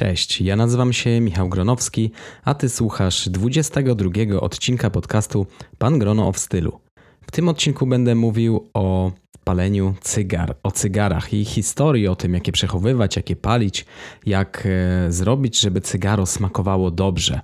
Cześć, ja nazywam się Michał Gronowski, a ty słuchasz 22 odcinka podcastu Pan Grono w stylu. W tym odcinku będę mówił o paleniu cygar, o cygarach i historii, o tym, jakie przechowywać, jakie palić, jak e, zrobić, żeby cygaro smakowało dobrze.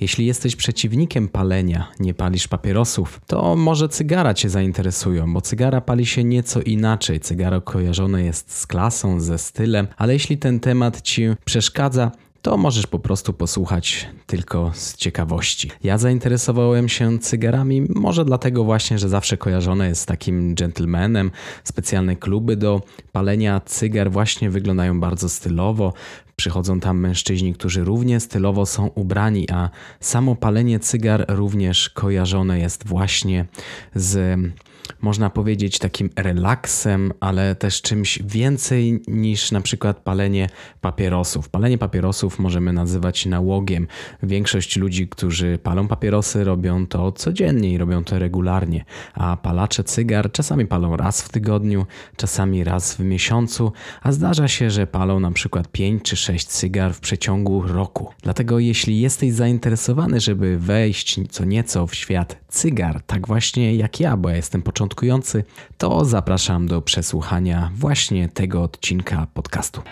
Jeśli jesteś przeciwnikiem palenia, nie palisz papierosów, to może cygara cię zainteresują, bo cygara pali się nieco inaczej. Cygaro kojarzone jest z klasą, ze stylem, ale jeśli ten temat ci przeszkadza, to możesz po prostu posłuchać tylko z ciekawości. Ja zainteresowałem się cygarami, może dlatego właśnie, że zawsze kojarzone jest z takim gentlemanem. Specjalne kluby do palenia cygar właśnie wyglądają bardzo stylowo. Przychodzą tam mężczyźni, którzy równie stylowo są ubrani, a samo palenie cygar również kojarzone jest właśnie z można powiedzieć, takim relaksem, ale też czymś więcej niż na przykład palenie papierosów. Palenie papierosów możemy nazywać nałogiem. Większość ludzi, którzy palą papierosy, robią to codziennie i robią to regularnie, a palacze cygar czasami palą raz w tygodniu, czasami raz w miesiącu, a zdarza się, że palą na przykład 5 czy 6 cygar w przeciągu roku. Dlatego jeśli jesteś zainteresowany, żeby wejść co nieco w świat cygar, tak właśnie jak ja, bo ja jestem początkujący, to zapraszam do przesłuchania właśnie tego odcinka podcastu.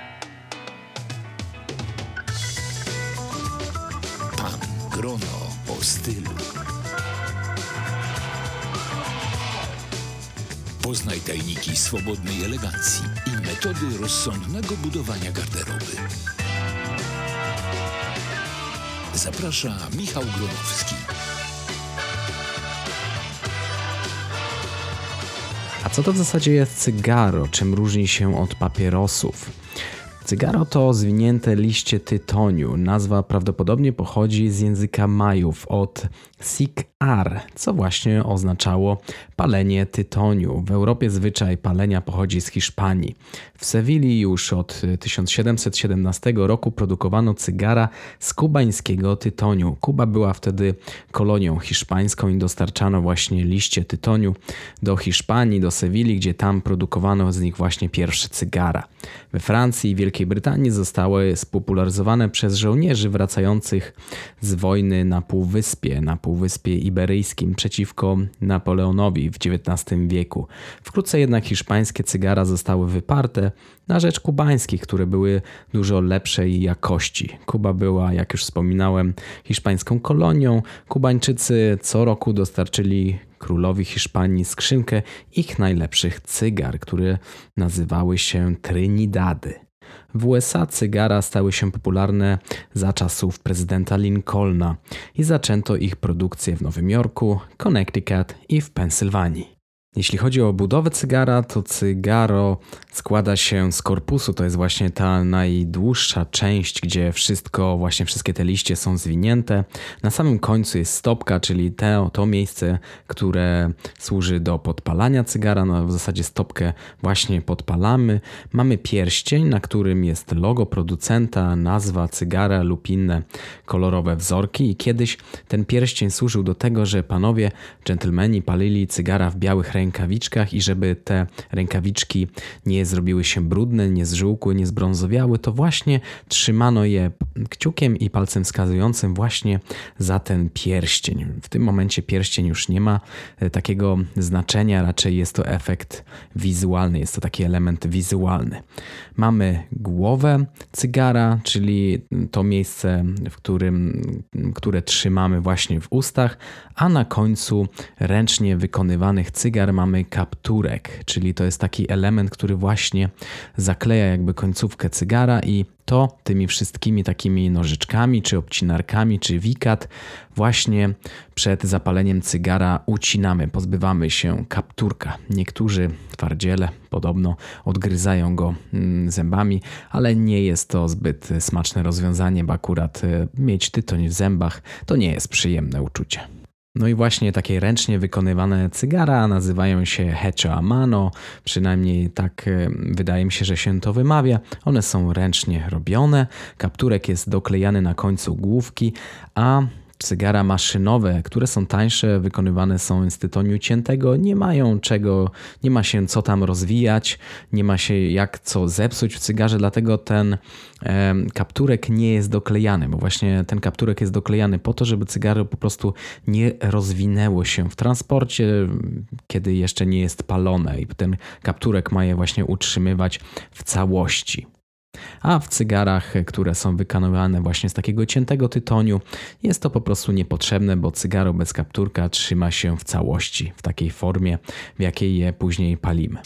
Pan Grono o stylu. Poznaj tajniki swobodnej elegancji i metody rozsądnego budowania garderoby. Zaprasza Michał Gronowski. A co to w zasadzie jest cygaro? Czym różni się od papierosów? Cygaro to zwinięte liście tytoniu. Nazwa prawdopodobnie pochodzi z języka Majów od sik-ar, co właśnie oznaczało palenie tytoniu. W Europie zwyczaj palenia pochodzi z Hiszpanii. W Sewilli już od 1717 roku produkowano cygara z kubańskiego tytoniu. Kuba była wtedy kolonią hiszpańską i dostarczano właśnie liście tytoniu do Hiszpanii, do Sewilli, gdzie tam produkowano z nich właśnie pierwsze cygara. We Francji i Wielkiej Brytanii zostały spopularyzowane przez żołnierzy wracających z wojny na Półwyspie, na Półwyspie Iberyjskim przeciwko Napoleonowi w XIX wieku. Wkrótce jednak hiszpańskie cygara zostały wyparte na rzecz kubańskich, które były dużo lepszej jakości. Kuba była, jak już wspominałem, hiszpańską kolonią. Kubańczycy co roku dostarczyli królowi Hiszpanii skrzynkę ich najlepszych cygar, które nazywały się Trinidady. W USA cygara stały się popularne za czasów prezydenta Lincolna i zaczęto ich produkcję w Nowym Jorku, Connecticut i w Pensylwanii. Jeśli chodzi o budowę cygara, to cygaro składa się z korpusu. To jest właśnie ta najdłuższa część, gdzie wszystko, właśnie wszystkie te liście są zwinięte. Na samym końcu jest stopka, czyli te, to miejsce, które służy do podpalania cygara. No, w zasadzie stopkę właśnie podpalamy. Mamy pierścień, na którym jest logo producenta, nazwa cygara lub inne kolorowe wzorki. I kiedyś ten pierścień służył do tego, że panowie, dżentelmeni palili cygara w białych rękach rękawiczkach i żeby te rękawiczki nie zrobiły się brudne, nie zżółkły, nie zbrązowiały, to właśnie trzymano je kciukiem i palcem wskazującym właśnie za ten pierścień. W tym momencie pierścień już nie ma e, takiego znaczenia, raczej jest to efekt wizualny, jest to taki element wizualny. Mamy głowę cygara, czyli to miejsce, w którym, które trzymamy właśnie w ustach, a na końcu ręcznie wykonywanych cygar mamy kapturek, czyli to jest taki element, który właśnie zakleja jakby końcówkę cygara i to tymi wszystkimi takimi nożyczkami, czy obcinarkami, czy wikat właśnie przed zapaleniem cygara ucinamy, pozbywamy się kapturka. Niektórzy twardziele podobno odgryzają go mm, zębami, ale nie jest to zbyt smaczne rozwiązanie, bo akurat e, mieć tytoń w zębach to nie jest przyjemne uczucie. No i właśnie takie ręcznie wykonywane cygara nazywają się hecho a mano, przynajmniej tak e, wydaje mi się, że się to wymawia. One są ręcznie robione, kapturek jest doklejany na końcu główki, a Cygara maszynowe, które są tańsze, wykonywane są z tytoniu ciętego, nie mają czego, nie ma się co tam rozwijać, nie ma się jak co zepsuć w cygarze, dlatego ten e, kapturek nie jest doklejany, bo właśnie ten kapturek jest doklejany po to, żeby cygaro po prostu nie rozwinęło się w transporcie, kiedy jeszcze nie jest palone i ten kapturek ma je właśnie utrzymywać w całości. A w cygarach, które są wykonywane właśnie z takiego ciętego tytoniu, jest to po prostu niepotrzebne, bo cygaro bez kapturka trzyma się w całości, w takiej formie, w jakiej je później palimy.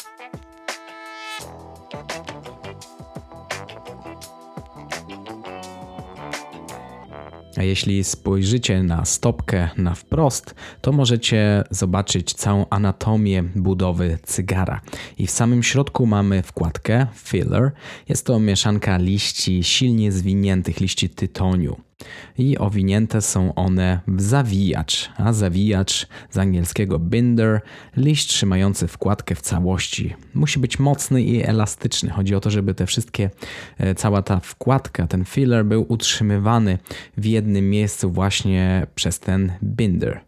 A jeśli spojrzycie na stopkę na wprost, to możecie zobaczyć całą anatomię budowy cygara. I w samym środku mamy wkładkę filler. Jest to mieszanka liści silnie zwiniętych, liści tytoniu i owinięte są one w zawijacz, a zawijacz z angielskiego binder, liść trzymający wkładkę w całości. Musi być mocny i elastyczny. Chodzi o to, żeby te wszystkie, e, cała ta wkładka, ten filler był utrzymywany w jednym miejscu właśnie przez ten binder.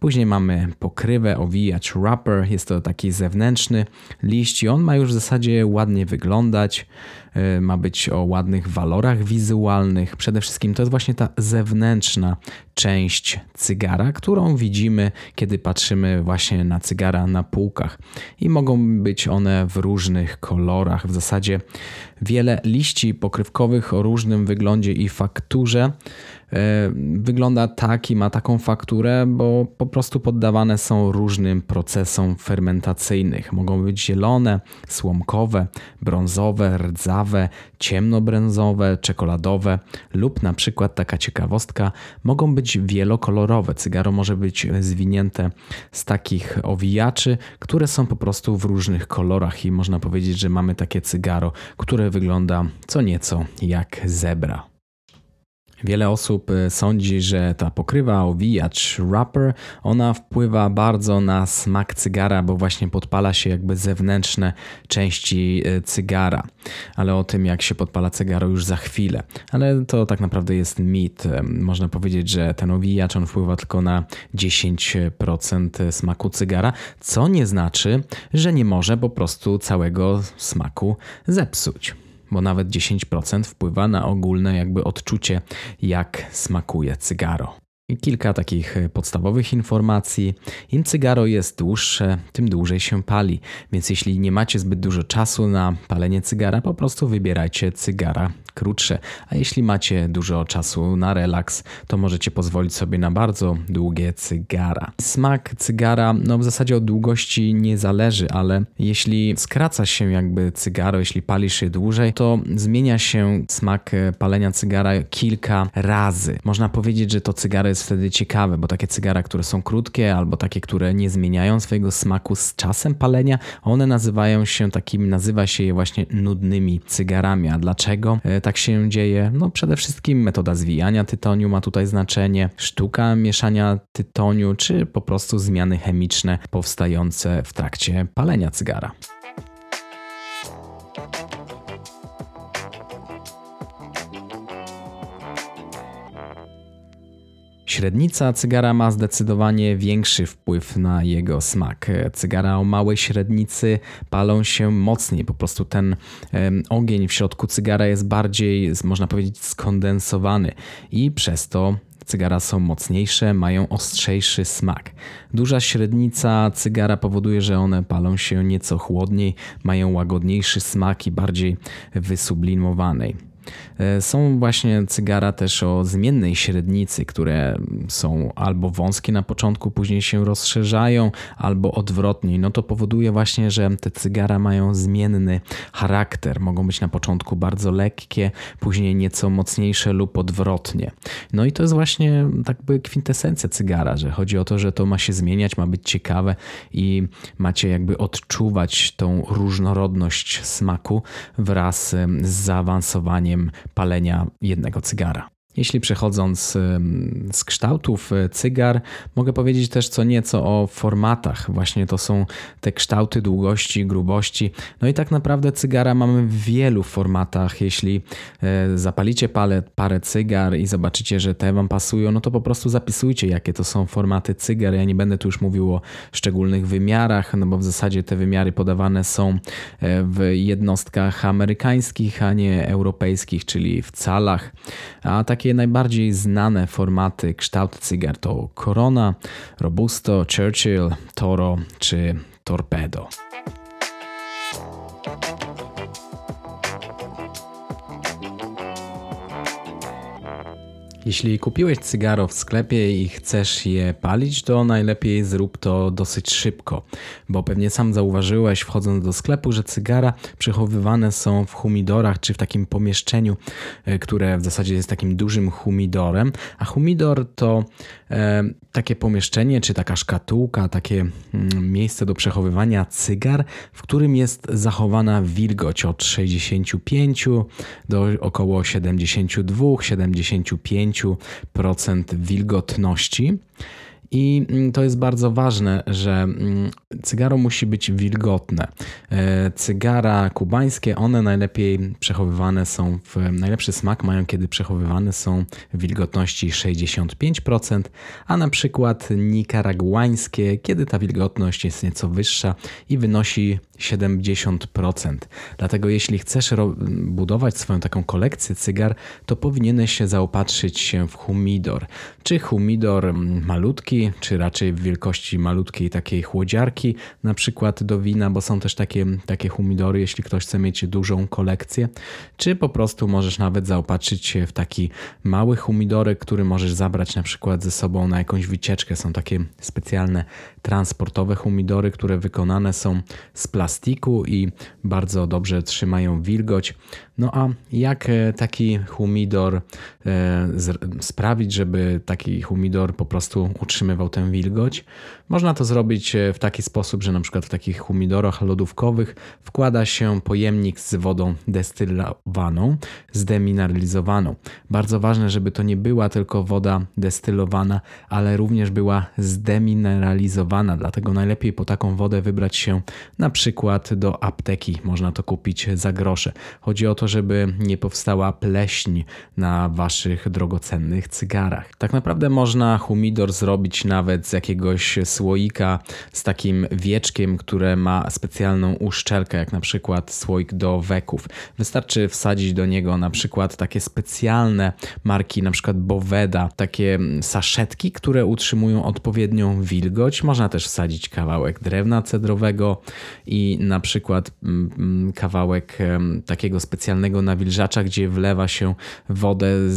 Później mamy pokrywę, owijacz, wrapper. Jest to taki zewnętrzny liść i on ma już w zasadzie ładnie wyglądać. E, ma być o ładnych walorach wizualnych. Przede wszystkim to jest właśnie ta zewnętrzna część cygara, którą widzimy, kiedy patrzymy właśnie na cygara na półkach. I mogą być one w różnych kolorach. W zasadzie wiele liści pokrywkowych o różnym wyglądzie i fakturze e, wygląda tak i ma taką fakturę, bo po prostu poddawane są różnym procesom fermentacyjnych. Mogą być zielone, słomkowe, brązowe, rdzawe, ciemnobręzowe, czekoladowe lub na przykład taka ciekawostka, mogą być wielokolorowe. Cygaro może być zwinięte z takich owijaczy, które są po prostu w różnych kolorach i można powiedzieć, że mamy takie cygaro, które wygląda co nieco jak zebra. Wiele osób e, sądzi, że ta pokrywa, owijacz, wrapper, ona wpływa bardzo na smak cygara, bo właśnie podpala się jakby zewnętrzne części e, cygara. Ale o tym, jak się podpala cygaro już za chwilę. Ale to tak naprawdę jest mit. E, można powiedzieć, że ten owijacz on wpływa tylko na 10% smaku cygara, co nie znaczy, że nie może po prostu całego smaku zepsuć bo nawet 10% wpływa na ogólne jakby odczucie, jak smakuje cygaro. Kilka takich e, podstawowych informacji. Im cygaro jest dłuższe, tym dłużej się pali. Więc jeśli nie macie zbyt dużo czasu na palenie cygara, po prostu wybierajcie cygara krótsze. A jeśli macie dużo czasu na relaks, to możecie pozwolić sobie na bardzo długie cygara. Smak cygara, no w zasadzie od długości nie zależy, ale jeśli skraca się jakby cygaro, jeśli palisz je dłużej, to zmienia się smak e, palenia cygara kilka razy. Można powiedzieć, że to cygaro jest wtedy ciekawe, bo takie cygara, które są krótkie albo takie, które nie zmieniają swojego smaku z czasem palenia, one nazywają się takimi, nazywa się je właśnie nudnymi cygarami. A dlaczego e, tak się dzieje? No przede wszystkim metoda zwijania tytoniu ma tutaj znaczenie, sztuka mieszania tytoniu, czy po prostu zmiany chemiczne powstające w trakcie palenia cygara. Średnica cygara ma zdecydowanie większy wpływ na jego smak. Cygara o małej średnicy palą się mocniej, po prostu ten ogień w środku cygara jest bardziej, można powiedzieć, skondensowany i przez to Cygara są mocniejsze, mają ostrzejszy smak. Duża średnica cygara powoduje, że one palą się nieco chłodniej, mają łagodniejszy smak i bardziej wysublimowanej. E, są właśnie cygara też o zmiennej średnicy, które są albo wąskie na początku, później się rozszerzają, albo odwrotnie. No to powoduje właśnie, że te cygara mają zmienny charakter. Mogą być na początku bardzo lekkie, później nieco mocniejsze lub odwrotnie. No i to jest właśnie tak by kwintesencja cygara, że chodzi o to, że to ma się zmieniać, ma być ciekawe i macie jakby odczuwać tą różnorodność smaku wraz z zaawansowaniem palenia jednego cygara. Jeśli przechodząc z kształtów e, cygar, mogę powiedzieć też co nieco o formatach. Właśnie to są te kształty długości, grubości. No i tak naprawdę cygara mamy w wielu formatach. Jeśli e, zapalicie parę, parę cygar i zobaczycie, że te Wam pasują, no to po prostu zapisujcie, jakie to są formaty cygar. Ja nie będę tu już mówił o szczególnych wymiarach, no bo w zasadzie te wymiary podawane są e, w jednostkach amerykańskich, a nie europejskich, czyli w calach. A takie takie najbardziej znane formaty kształt cygar to Corona, Robusto, Churchill, Toro czy Torpedo. Jeśli kupiłeś cygaro w sklepie i chcesz je palić, to najlepiej zrób to dosyć szybko, bo pewnie sam zauważyłeś wchodząc do sklepu, że cygara przechowywane są w humidorach czy w takim pomieszczeniu, e, które w zasadzie jest takim dużym humidorem, a humidor to e, takie pomieszczenie czy taka szkatułka, takie mm, miejsce do przechowywania cygar, w którym jest zachowana wilgoć od 65 do około 72-75 10% wilgotności. I mm, to jest bardzo ważne, że mm, cygaro musi być wilgotne. E, cygara kubańskie, one najlepiej przechowywane są, w najlepszy smak mają, kiedy przechowywane są w wilgotności 65%, a na przykład nikaraguańskie, kiedy ta wilgotność jest nieco wyższa i wynosi 70%. Dlatego jeśli chcesz budować swoją taką kolekcję cygar, to powinieneś się zaopatrzyć się w humidor. Czy humidor mm, czy raczej w wielkości malutkiej takiej chłodziarki, na przykład do wina, bo są też takie, takie humidory, jeśli ktoś chce mieć dużą kolekcję, czy po prostu możesz nawet zaopatrzyć się w taki mały humidorek, który możesz zabrać na przykład ze sobą na jakąś wycieczkę. Są takie specjalne transportowe humidory, które wykonane są z plastiku i bardzo dobrze trzymają wilgoć. No a jak e, taki humidor e, sprawić, żeby taki humidor po prostu utrzymywał tę wilgoć? Można to zrobić e, w taki sposób, że na przykład w takich humidorach lodówkowych wkłada się pojemnik z wodą destylowaną, zdemineralizowaną. Bardzo ważne, żeby to nie była tylko woda destylowana, ale również była zdemineralizowana, dlatego najlepiej po taką wodę wybrać się na przykład do apteki. Można to kupić za grosze. Chodzi o to, żeby nie powstała pleśń na waszych drogocennych cygarach. Tak naprawdę można humidor zrobić nawet z jakiegoś słoika z takim wieczkiem, które ma specjalną uszczelkę, jak na przykład słoik do weków. Wystarczy wsadzić do niego na przykład takie specjalne marki, na przykład Boveda, takie saszetki, które utrzymują odpowiednią wilgoć. Można też wsadzić kawałek drewna cedrowego i na przykład mm, mm, kawałek takiego specjalnego nawilżacza, gdzie wlewa się wodę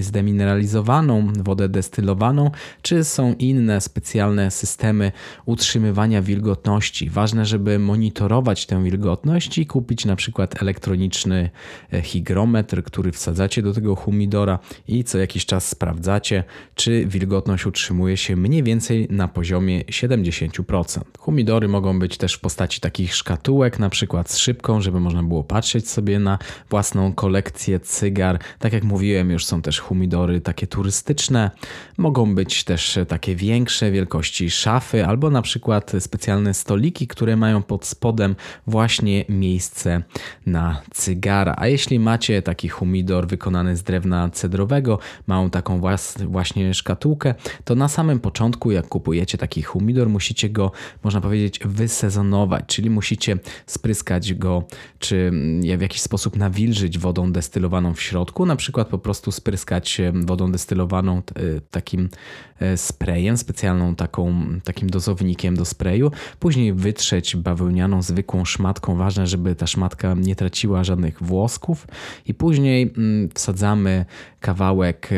zdemineralizowaną, wodę destylowaną, czy są inne specjalne systemy utrzymywania wilgotności. Ważne, żeby monitorować tę wilgotność i kupić na przykład elektroniczny e, hygrometr, który wsadzacie do tego humidora i co jakiś czas sprawdzacie, czy wilgotność utrzymuje się mniej więcej na poziomie 70%. Humidory mogą być też w postaci takich szkatułek, na przykład z szybką, żeby można było patrzeć sobie na własną kolekcję cygar. Tak jak mówiłem, już są też humidory takie turystyczne. Mogą być też takie większe wielkości szafy albo na przykład specjalne stoliki, które mają pod spodem właśnie miejsce na cygara. A jeśli macie taki humidor wykonany z drewna cedrowego, małą taką właśnie szkatułkę, to na samym początku, jak kupujecie taki humidor, musicie go, można powiedzieć, wysezonować, czyli musicie spryskać go, czy w jakiś sposób nawilżyć wodą destylowaną w środku, na przykład po prostu spryskać wodą destylowaną e, takim e, sprayem, specjalną taką takim dozownikiem do sprayu. Później wytrzeć bawełnianą zwykłą szmatką. Ważne, żeby ta szmatka nie traciła żadnych włosków. I później mm, wsadzamy kawałek,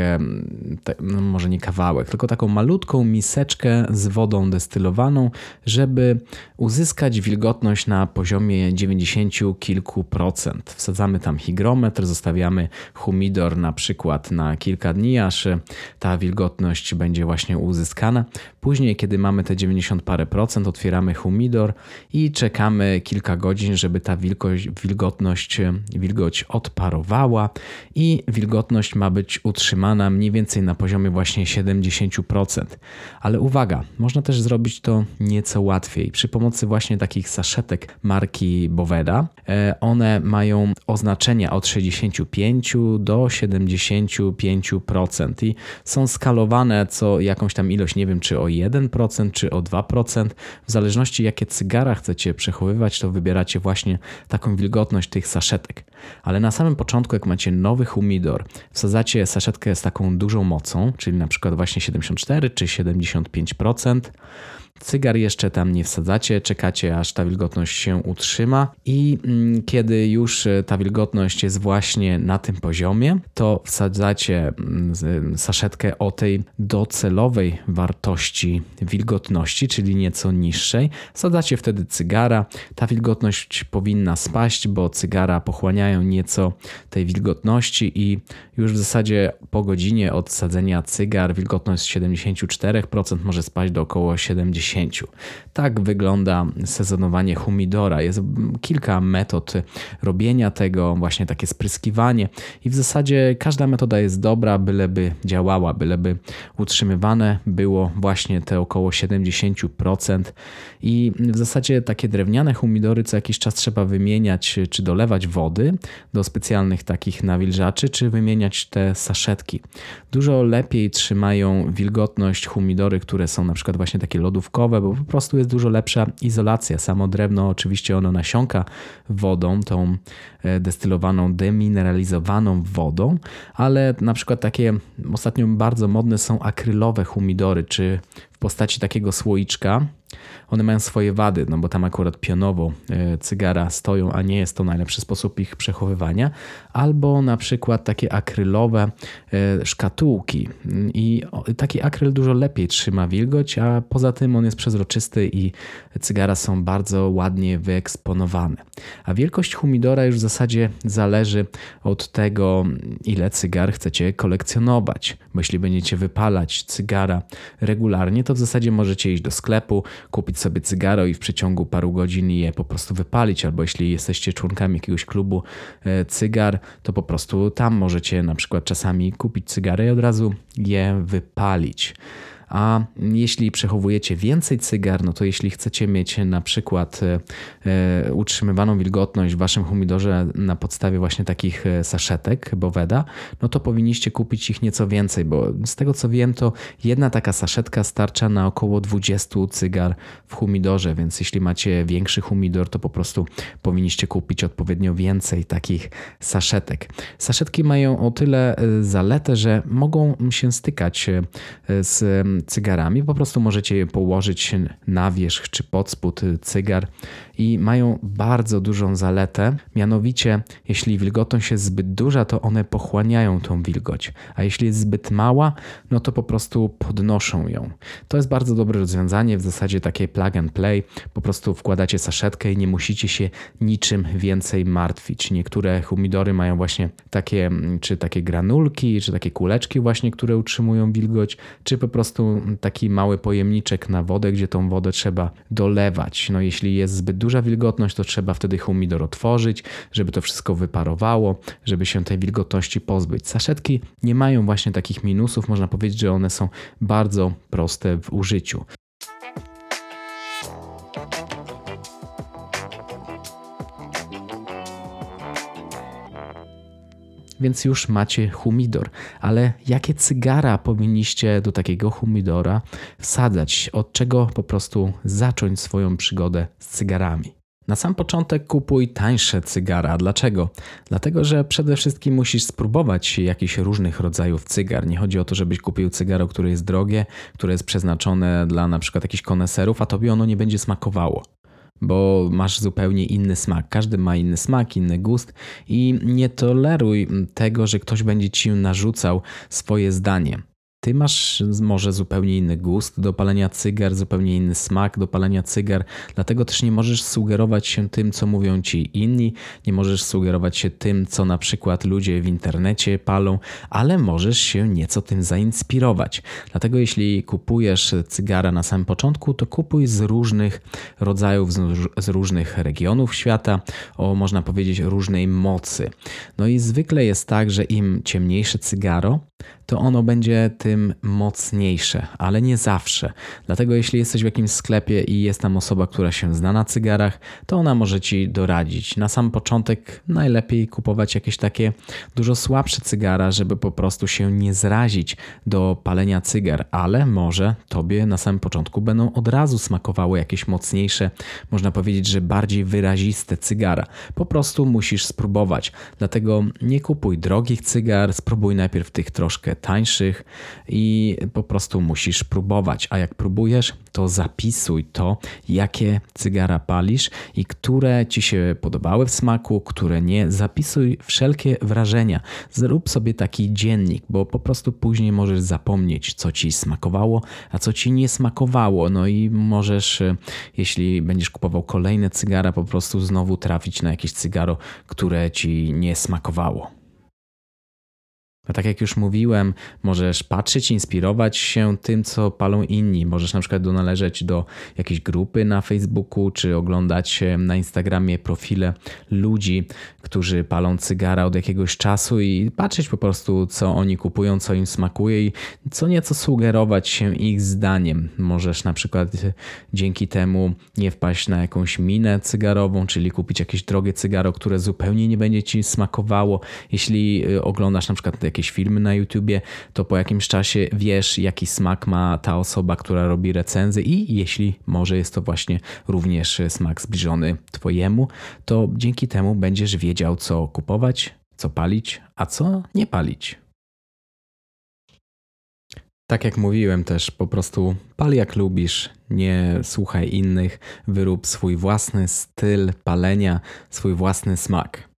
no może nie kawałek, tylko taką malutką miseczkę z wodą destylowaną, żeby uzyskać wilgotność na poziomie 90 kilku procent. Wsadzamy tam hygrometr, zostawiamy humidor na przykład na kilka dni, aż ta wilgotność będzie właśnie uzyskana. Później, kiedy mamy te 90 parę procent, otwieramy humidor i czekamy kilka godzin, żeby ta wilgoć, wilgotność, wilgoć odparowała i wilgotność ma być utrzymana mniej więcej na poziomie właśnie 70%. Ale uwaga, można też zrobić to nieco łatwiej przy pomocy właśnie takich saszetek marki Boveda. E, one mają oznaczenia od 65 do 75% i są skalowane co jakąś tam ilość, nie wiem czy o 1% czy o 2%. W zależności jakie cygara chcecie przechowywać, to wybieracie właśnie taką wilgotność tych saszetek. Ale na samym początku, jak macie nowy humidor, wsadzacie saszetkę z taką dużą mocą, czyli na przykład właśnie 74 czy 75%. Cygar jeszcze tam nie wsadzacie, czekacie aż ta wilgotność się utrzyma i mm, kiedy już e, ta wilgotność jest właśnie na tym poziomie, to wsadzacie mm, saszetkę o tej docelowej wartości wilgotności, czyli nieco niższej. Wsadzacie wtedy cygara. Ta wilgotność powinna spaść, bo cygara pochłaniają nieco tej wilgotności i już w zasadzie po godzinie od sadzenia cygar wilgotność z 74% może spaść do około 70%. Tak wygląda sezonowanie humidora. Jest kilka metod robienia tego, właśnie takie spryskiwanie i w zasadzie każda metoda jest dobra, byleby działała, byleby utrzymywane było właśnie te około 70% i w zasadzie takie drewniane humidory co jakiś czas trzeba wymieniać, czy dolewać wody do specjalnych takich nawilżaczy, czy wymieniać te saszetki. Dużo lepiej trzymają wilgotność humidory, które są na przykład właśnie takie bo po prostu jest dużo lepsza izolacja. Samo drewno oczywiście ono nasiąka wodą, tą e, destylowaną, demineralizowaną wodą, ale na przykład takie ostatnio bardzo modne są akrylowe humidory, czy postaci takiego słoiczka, one mają swoje wady, no bo tam akurat pionowo e, cygara stoją, a nie jest to najlepszy sposób ich przechowywania. Albo na przykład takie akrylowe e, szkatułki. I taki akryl dużo lepiej trzyma wilgoć, a poza tym on jest przezroczysty i cygara są bardzo ładnie wyeksponowane. A wielkość humidora już w zasadzie zależy od tego, ile cygar chcecie kolekcjonować. Bo jeśli będziecie wypalać cygara regularnie, to w zasadzie możecie iść do sklepu, kupić sobie cygaro i w przeciągu paru godzin je po prostu wypalić, albo jeśli jesteście członkami jakiegoś klubu e, cygar, to po prostu tam możecie na przykład czasami kupić cygary i od razu je wypalić. A jeśli przechowujecie więcej cygar, no to jeśli chcecie mieć na przykład e, e, utrzymywaną wilgotność w waszym humidorze na podstawie właśnie takich e, saszetek Boveda, no to powinniście kupić ich nieco więcej, bo z tego co wiem, to jedna taka saszetka starcza na około 20 cygar w humidorze, więc jeśli macie większy humidor, to po prostu powinniście kupić odpowiednio więcej takich saszetek. Saszetki mają o tyle zaletę, że mogą się stykać z cygarami. Po prostu możecie je położyć na wierzch czy pod spód cygar i mają bardzo dużą zaletę. Mianowicie, jeśli wilgotność jest zbyt duża, to one pochłaniają tą wilgoć, a jeśli jest zbyt mała, no to po prostu podnoszą ją. To jest bardzo dobre rozwiązanie, w zasadzie takie plug and play. Po prostu wkładacie saszetkę i nie musicie się niczym więcej martwić. Niektóre humidory mają właśnie takie, czy takie granulki, czy takie kuleczki właśnie, które utrzymują wilgoć, czy po prostu taki mały pojemniczek na wodę, gdzie tą wodę trzeba dolewać. No jeśli jest zbyt duża wilgotność, to trzeba wtedy humidor otworzyć, żeby to wszystko wyparowało, żeby się tej wilgotności pozbyć. Saszetki nie mają właśnie takich minusów, można powiedzieć, że one są bardzo proste w użyciu. Więc już macie humidor. Ale jakie cygara powinniście do takiego humidora wsadzać? Od czego po prostu zacząć swoją przygodę z cygarami? Na sam początek kupuj tańsze cygara. Dlaczego? Dlatego, że przede wszystkim musisz spróbować jakichś różnych rodzajów cygar. Nie chodzi o to, żebyś kupił cygaro, które jest drogie, które jest przeznaczone dla na przykład jakichś koneserów, a tobie ono nie będzie smakowało bo masz zupełnie inny smak. Każdy ma inny smak, inny gust i nie toleruj tego, że ktoś będzie ci narzucał swoje zdanie. Ty masz może zupełnie inny gust do palenia cygar, zupełnie inny smak do palenia cygar, dlatego też nie możesz sugerować się tym, co mówią ci inni, nie możesz sugerować się tym, co na przykład ludzie w internecie palą, ale możesz się nieco tym zainspirować. Dlatego jeśli kupujesz cygara na samym początku, to kupuj z różnych rodzajów, z różnych regionów świata, o można powiedzieć różnej mocy. No i zwykle jest tak, że im ciemniejsze cygaro, to ono będzie tym mocniejsze, ale nie zawsze. Dlatego jeśli jesteś w jakimś sklepie i jest tam osoba, która się zna na cygarach, to ona może ci doradzić. Na sam początek najlepiej kupować jakieś takie dużo słabsze cygara, żeby po prostu się nie zrazić do palenia cygar, ale może tobie na samym początku będą od razu smakowały jakieś mocniejsze, można powiedzieć, że bardziej wyraziste cygara. Po prostu musisz spróbować. Dlatego nie kupuj drogich cygar, spróbuj najpierw tych troszkę tańszych i po prostu musisz próbować. A jak próbujesz, to zapisuj to, jakie cygara palisz i które ci się podobały w smaku, które nie. Zapisuj wszelkie wrażenia. Zrób sobie taki dziennik, bo po prostu później możesz zapomnieć, co ci smakowało, a co ci nie smakowało. No i możesz, jeśli będziesz kupował kolejne cygara, po prostu znowu trafić na jakieś cygaro, które ci nie smakowało. A tak jak już mówiłem, możesz patrzeć, inspirować się tym, co palą inni. Możesz na przykład donależeć do jakiejś grupy na Facebooku, czy oglądać na Instagramie profile ludzi, którzy palą cygara od jakiegoś czasu i patrzeć po prostu, co oni kupują, co im smakuje i co nieco sugerować się ich zdaniem. Możesz na przykład dzięki temu nie wpaść na jakąś minę cygarową, czyli kupić jakieś drogie cygaro, które zupełnie nie będzie ci smakowało. Jeśli y, oglądasz na przykład jakieś filmy na YouTubie, to po jakimś czasie wiesz, jaki smak ma ta osoba, która robi recenzję i jeśli może jest to właśnie również smak zbliżony Twojemu, to dzięki temu będziesz wiedział, co kupować, co palić, a co nie palić. Tak jak mówiłem też, po prostu pal jak lubisz, nie słuchaj innych, wyrób swój własny styl palenia, swój własny smak.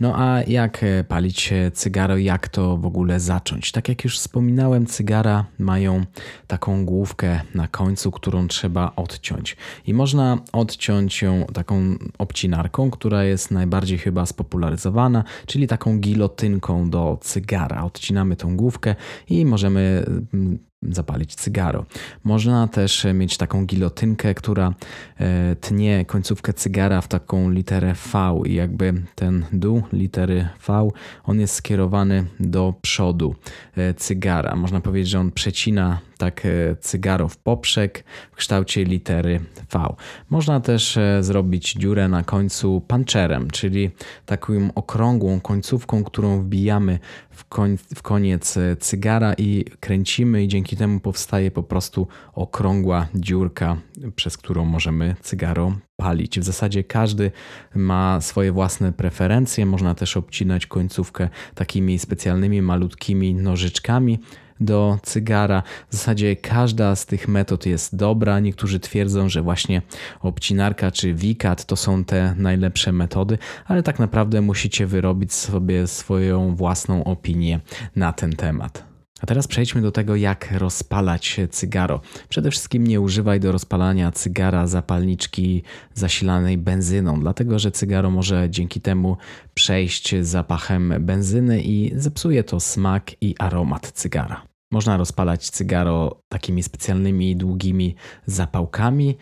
No a jak e, palić cygaro, jak to w ogóle zacząć? Tak jak już wspominałem, cygara mają taką główkę na końcu, którą trzeba odciąć. I można odciąć ją taką obcinarką, która jest najbardziej chyba spopularyzowana, czyli taką gilotynką do cygara. Odcinamy tą główkę i możemy mm, zapalić cygaro. Można też mieć taką gilotynkę, która e, tnie końcówkę cygara w taką literę V i jakby ten dół litery V, on jest skierowany do przodu e, cygara. Można powiedzieć, że on przecina tak e, cygaro w poprzek w kształcie litery V. Można też zrobić dziurę na końcu panczerem, czyli taką okrągłą końcówką, którą wbijamy w, koń, w koniec cygara i kręcimy i dzięki temu powstaje po prostu okrągła dziurka, przez którą możemy cygaro palić. W zasadzie każdy ma swoje własne preferencje. Można też obcinać końcówkę takimi specjalnymi malutkimi nożyczkami do cygara. W zasadzie każda z tych metod jest dobra. Niektórzy twierdzą, że właśnie obcinarka czy wikat to są te najlepsze metody, ale tak naprawdę musicie wyrobić sobie swoją własną opinię na ten temat. A teraz przejdźmy do tego, jak rozpalać cygaro. Przede wszystkim nie używaj do rozpalania cygara zapalniczki zasilanej benzyną, dlatego że cygaro może dzięki temu przejść zapachem benzyny i zepsuje to smak i aromat cygara. Można rozpalać cygaro takimi specjalnymi długimi zapałkami.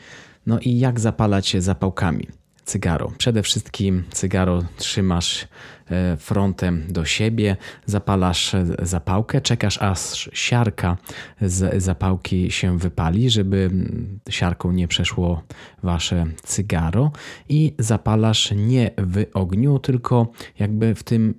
No i jak zapalać zapałkami? Cygaro. Przede wszystkim cygaro trzymasz E, frontem do siebie, zapalasz zapałkę, czekasz aż siarka z zapałki się wypali, żeby siarką nie przeszło wasze cygaro i zapalasz nie w ogniu, tylko jakby w tym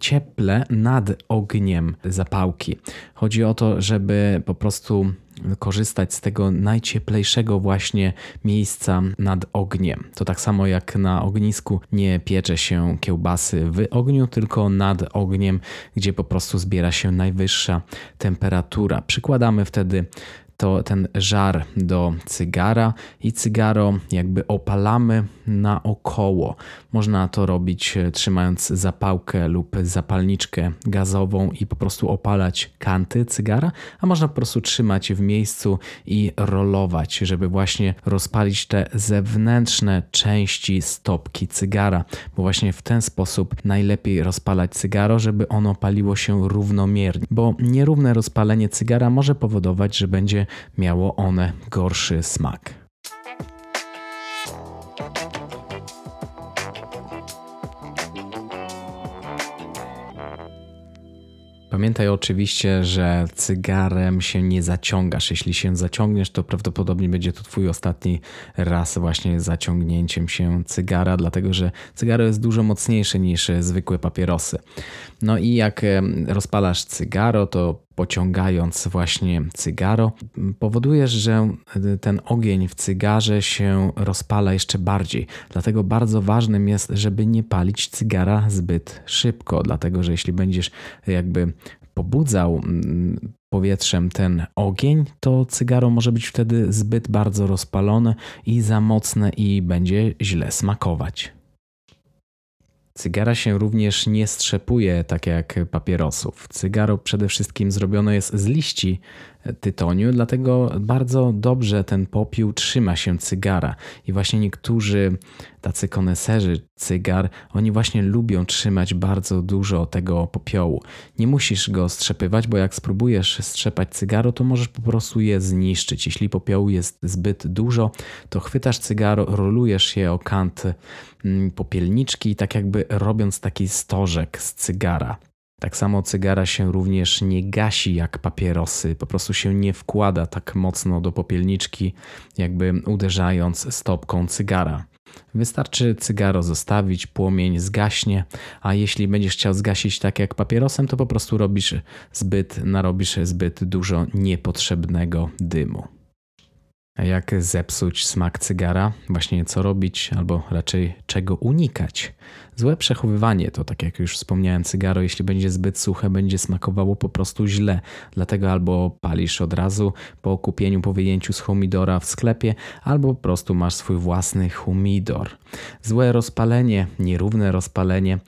cieple nad ogniem zapałki. Chodzi o to, żeby po prostu korzystać z tego najcieplejszego właśnie miejsca nad ogniem. To tak samo jak na ognisku nie piecze się kiełbasy w ogniu, tylko nad ogniem, gdzie po prostu zbiera się najwyższa temperatura. Przykładamy wtedy to ten żar do cygara i cygaro jakby opalamy naokoło. Można to robić e, trzymając zapałkę lub zapalniczkę gazową i po prostu opalać kanty cygara, a można po prostu trzymać w miejscu i rolować, żeby właśnie rozpalić te zewnętrzne części stopki cygara, bo właśnie w ten sposób najlepiej rozpalać cygaro, żeby ono paliło się równomiernie, bo nierówne rozpalenie cygara może powodować, że będzie miało one gorszy smak. Pamiętaj oczywiście, że cygarem się nie zaciągasz. Jeśli się zaciągniesz, to prawdopodobnie będzie to twój ostatni raz właśnie zaciągnięciem się cygara, dlatego że cygaro jest dużo mocniejsze niż zwykłe papierosy. No i jak rozpalasz cygaro, to pociągając właśnie cygaro, powodujesz, że ten ogień w cygarze się rozpala jeszcze bardziej. Dlatego bardzo ważnym jest, żeby nie palić cygara zbyt szybko, dlatego że jeśli będziesz jakby pobudzał mm, powietrzem ten ogień, to cygaro może być wtedy zbyt bardzo rozpalone i za mocne i będzie źle smakować. Cygara się również nie strzepuje tak jak papierosów. Cygaro przede wszystkim zrobione jest z liści tytoniu, dlatego bardzo dobrze ten popiół trzyma się cygara. I właśnie niektórzy tacy koneserzy cygar, oni właśnie lubią trzymać bardzo dużo tego popiołu. Nie musisz go strzepywać, bo jak spróbujesz strzepać cygaro, to możesz po prostu je zniszczyć. Jeśli popiołu jest zbyt dużo, to chwytasz cygaro, rolujesz je o kant mm, popielniczki, tak jakby robiąc taki stożek z cygara. Tak samo cygara się również nie gasi jak papierosy, po prostu się nie wkłada tak mocno do popielniczki, jakby uderzając stopką cygara. Wystarczy cygaro zostawić, płomień zgaśnie, a jeśli będziesz chciał zgasić tak jak papierosem, to po prostu robisz zbyt, narobisz zbyt dużo niepotrzebnego dymu. Jak zepsuć smak cygara? Właśnie co robić, albo raczej czego unikać? Złe przechowywanie to, tak jak już wspomniałem, cygaro, jeśli będzie zbyt suche, będzie smakowało po prostu źle. Dlatego albo palisz od razu po kupieniu, po wyjęciu z humidora w sklepie, albo po prostu masz swój własny humidor. Złe rozpalenie, nierówne rozpalenie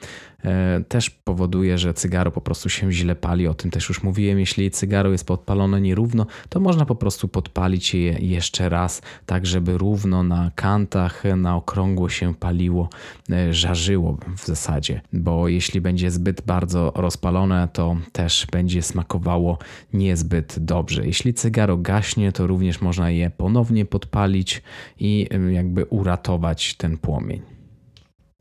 E, też powoduje, że cygaro po prostu się źle pali. O tym też już mówiłem. Jeśli cygaro jest podpalone nierówno, to można po prostu podpalić je jeszcze raz, tak żeby równo na kantach, na okrągło się paliło, e, żarzyło w zasadzie. Bo jeśli będzie zbyt bardzo rozpalone, to też będzie smakowało niezbyt dobrze. Jeśli cygaro gaśnie, to również można je ponownie podpalić i e, jakby uratować ten płomień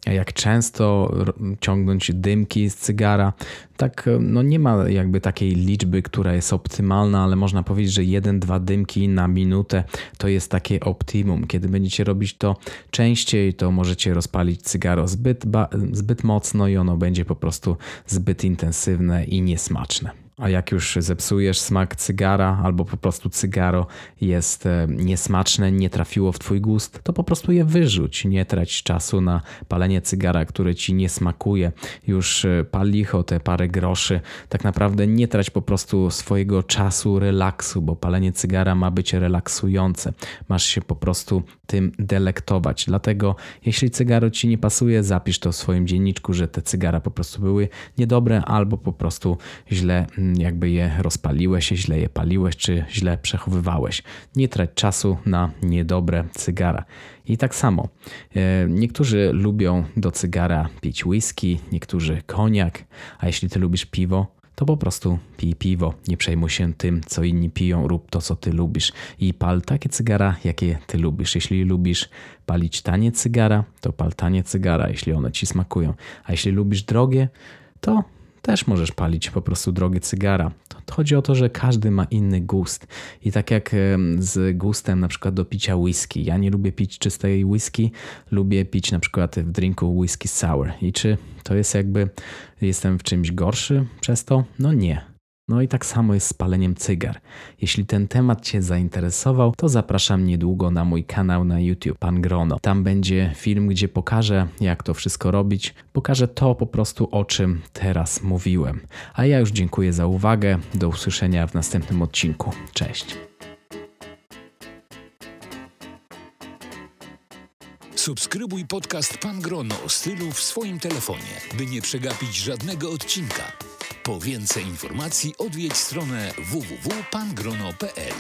jak często ciągnąć dymki z cygara. Tak, no nie ma jakby takiej liczby, która jest optymalna, ale można powiedzieć, że jeden-dwa dymki na minutę to jest takie optimum. Kiedy będziecie robić to częściej, to możecie rozpalić cygaro zbyt, zbyt mocno i ono będzie po prostu zbyt intensywne i niesmaczne. A jak już zepsujesz smak cygara, albo po prostu cygaro jest e, niesmaczne, nie trafiło w twój gust, to po prostu je wyrzuć. Nie trać czasu na palenie cygara, które ci nie smakuje. Już e, pal licho te parę groszy. Tak naprawdę nie trać po prostu swojego czasu relaksu, bo palenie cygara ma być relaksujące. Masz się po prostu tym delektować. Dlatego jeśli cygaro ci nie pasuje, zapisz to w swoim dzienniczku, że te cygara po prostu były niedobre albo po prostu źle mm, jakby je rozpaliłeś, źle je paliłeś, czy źle przechowywałeś. Nie trać czasu na niedobre cygara. I tak samo, e, niektórzy lubią do cygara pić whisky, niektórzy koniak, a jeśli ty lubisz piwo, to po prostu pij piwo. Nie przejmuj się tym, co inni piją, rób to, co ty lubisz i pal takie cygara, jakie ty lubisz. Jeśli lubisz palić tanie cygara, to pal tanie cygara, jeśli one ci smakują. A jeśli lubisz drogie, to też możesz palić po prostu drogie cygara. To chodzi o to, że każdy ma inny gust. I tak jak z gustem na przykład do picia whisky. Ja nie lubię pić czystej whisky, lubię pić na przykład w drinku whisky sour. I czy to jest jakby jestem w czymś gorszy przez to? No nie. No i tak samo jest z paleniem cygar. Jeśli ten temat Cię zainteresował, to zapraszam niedługo na mój kanał na YouTube Pan Grono. Tam będzie film, gdzie pokażę, jak to wszystko robić. Pokażę to po prostu, o czym teraz mówiłem. A ja już dziękuję za uwagę. Do usłyszenia w następnym odcinku. Cześć. Zasubskrybuj podcast Pan Grono stylu w swoim telefonie, by nie przegapić żadnego odcinka. Po więcej informacji odwiedź stronę www.pangrono.pl.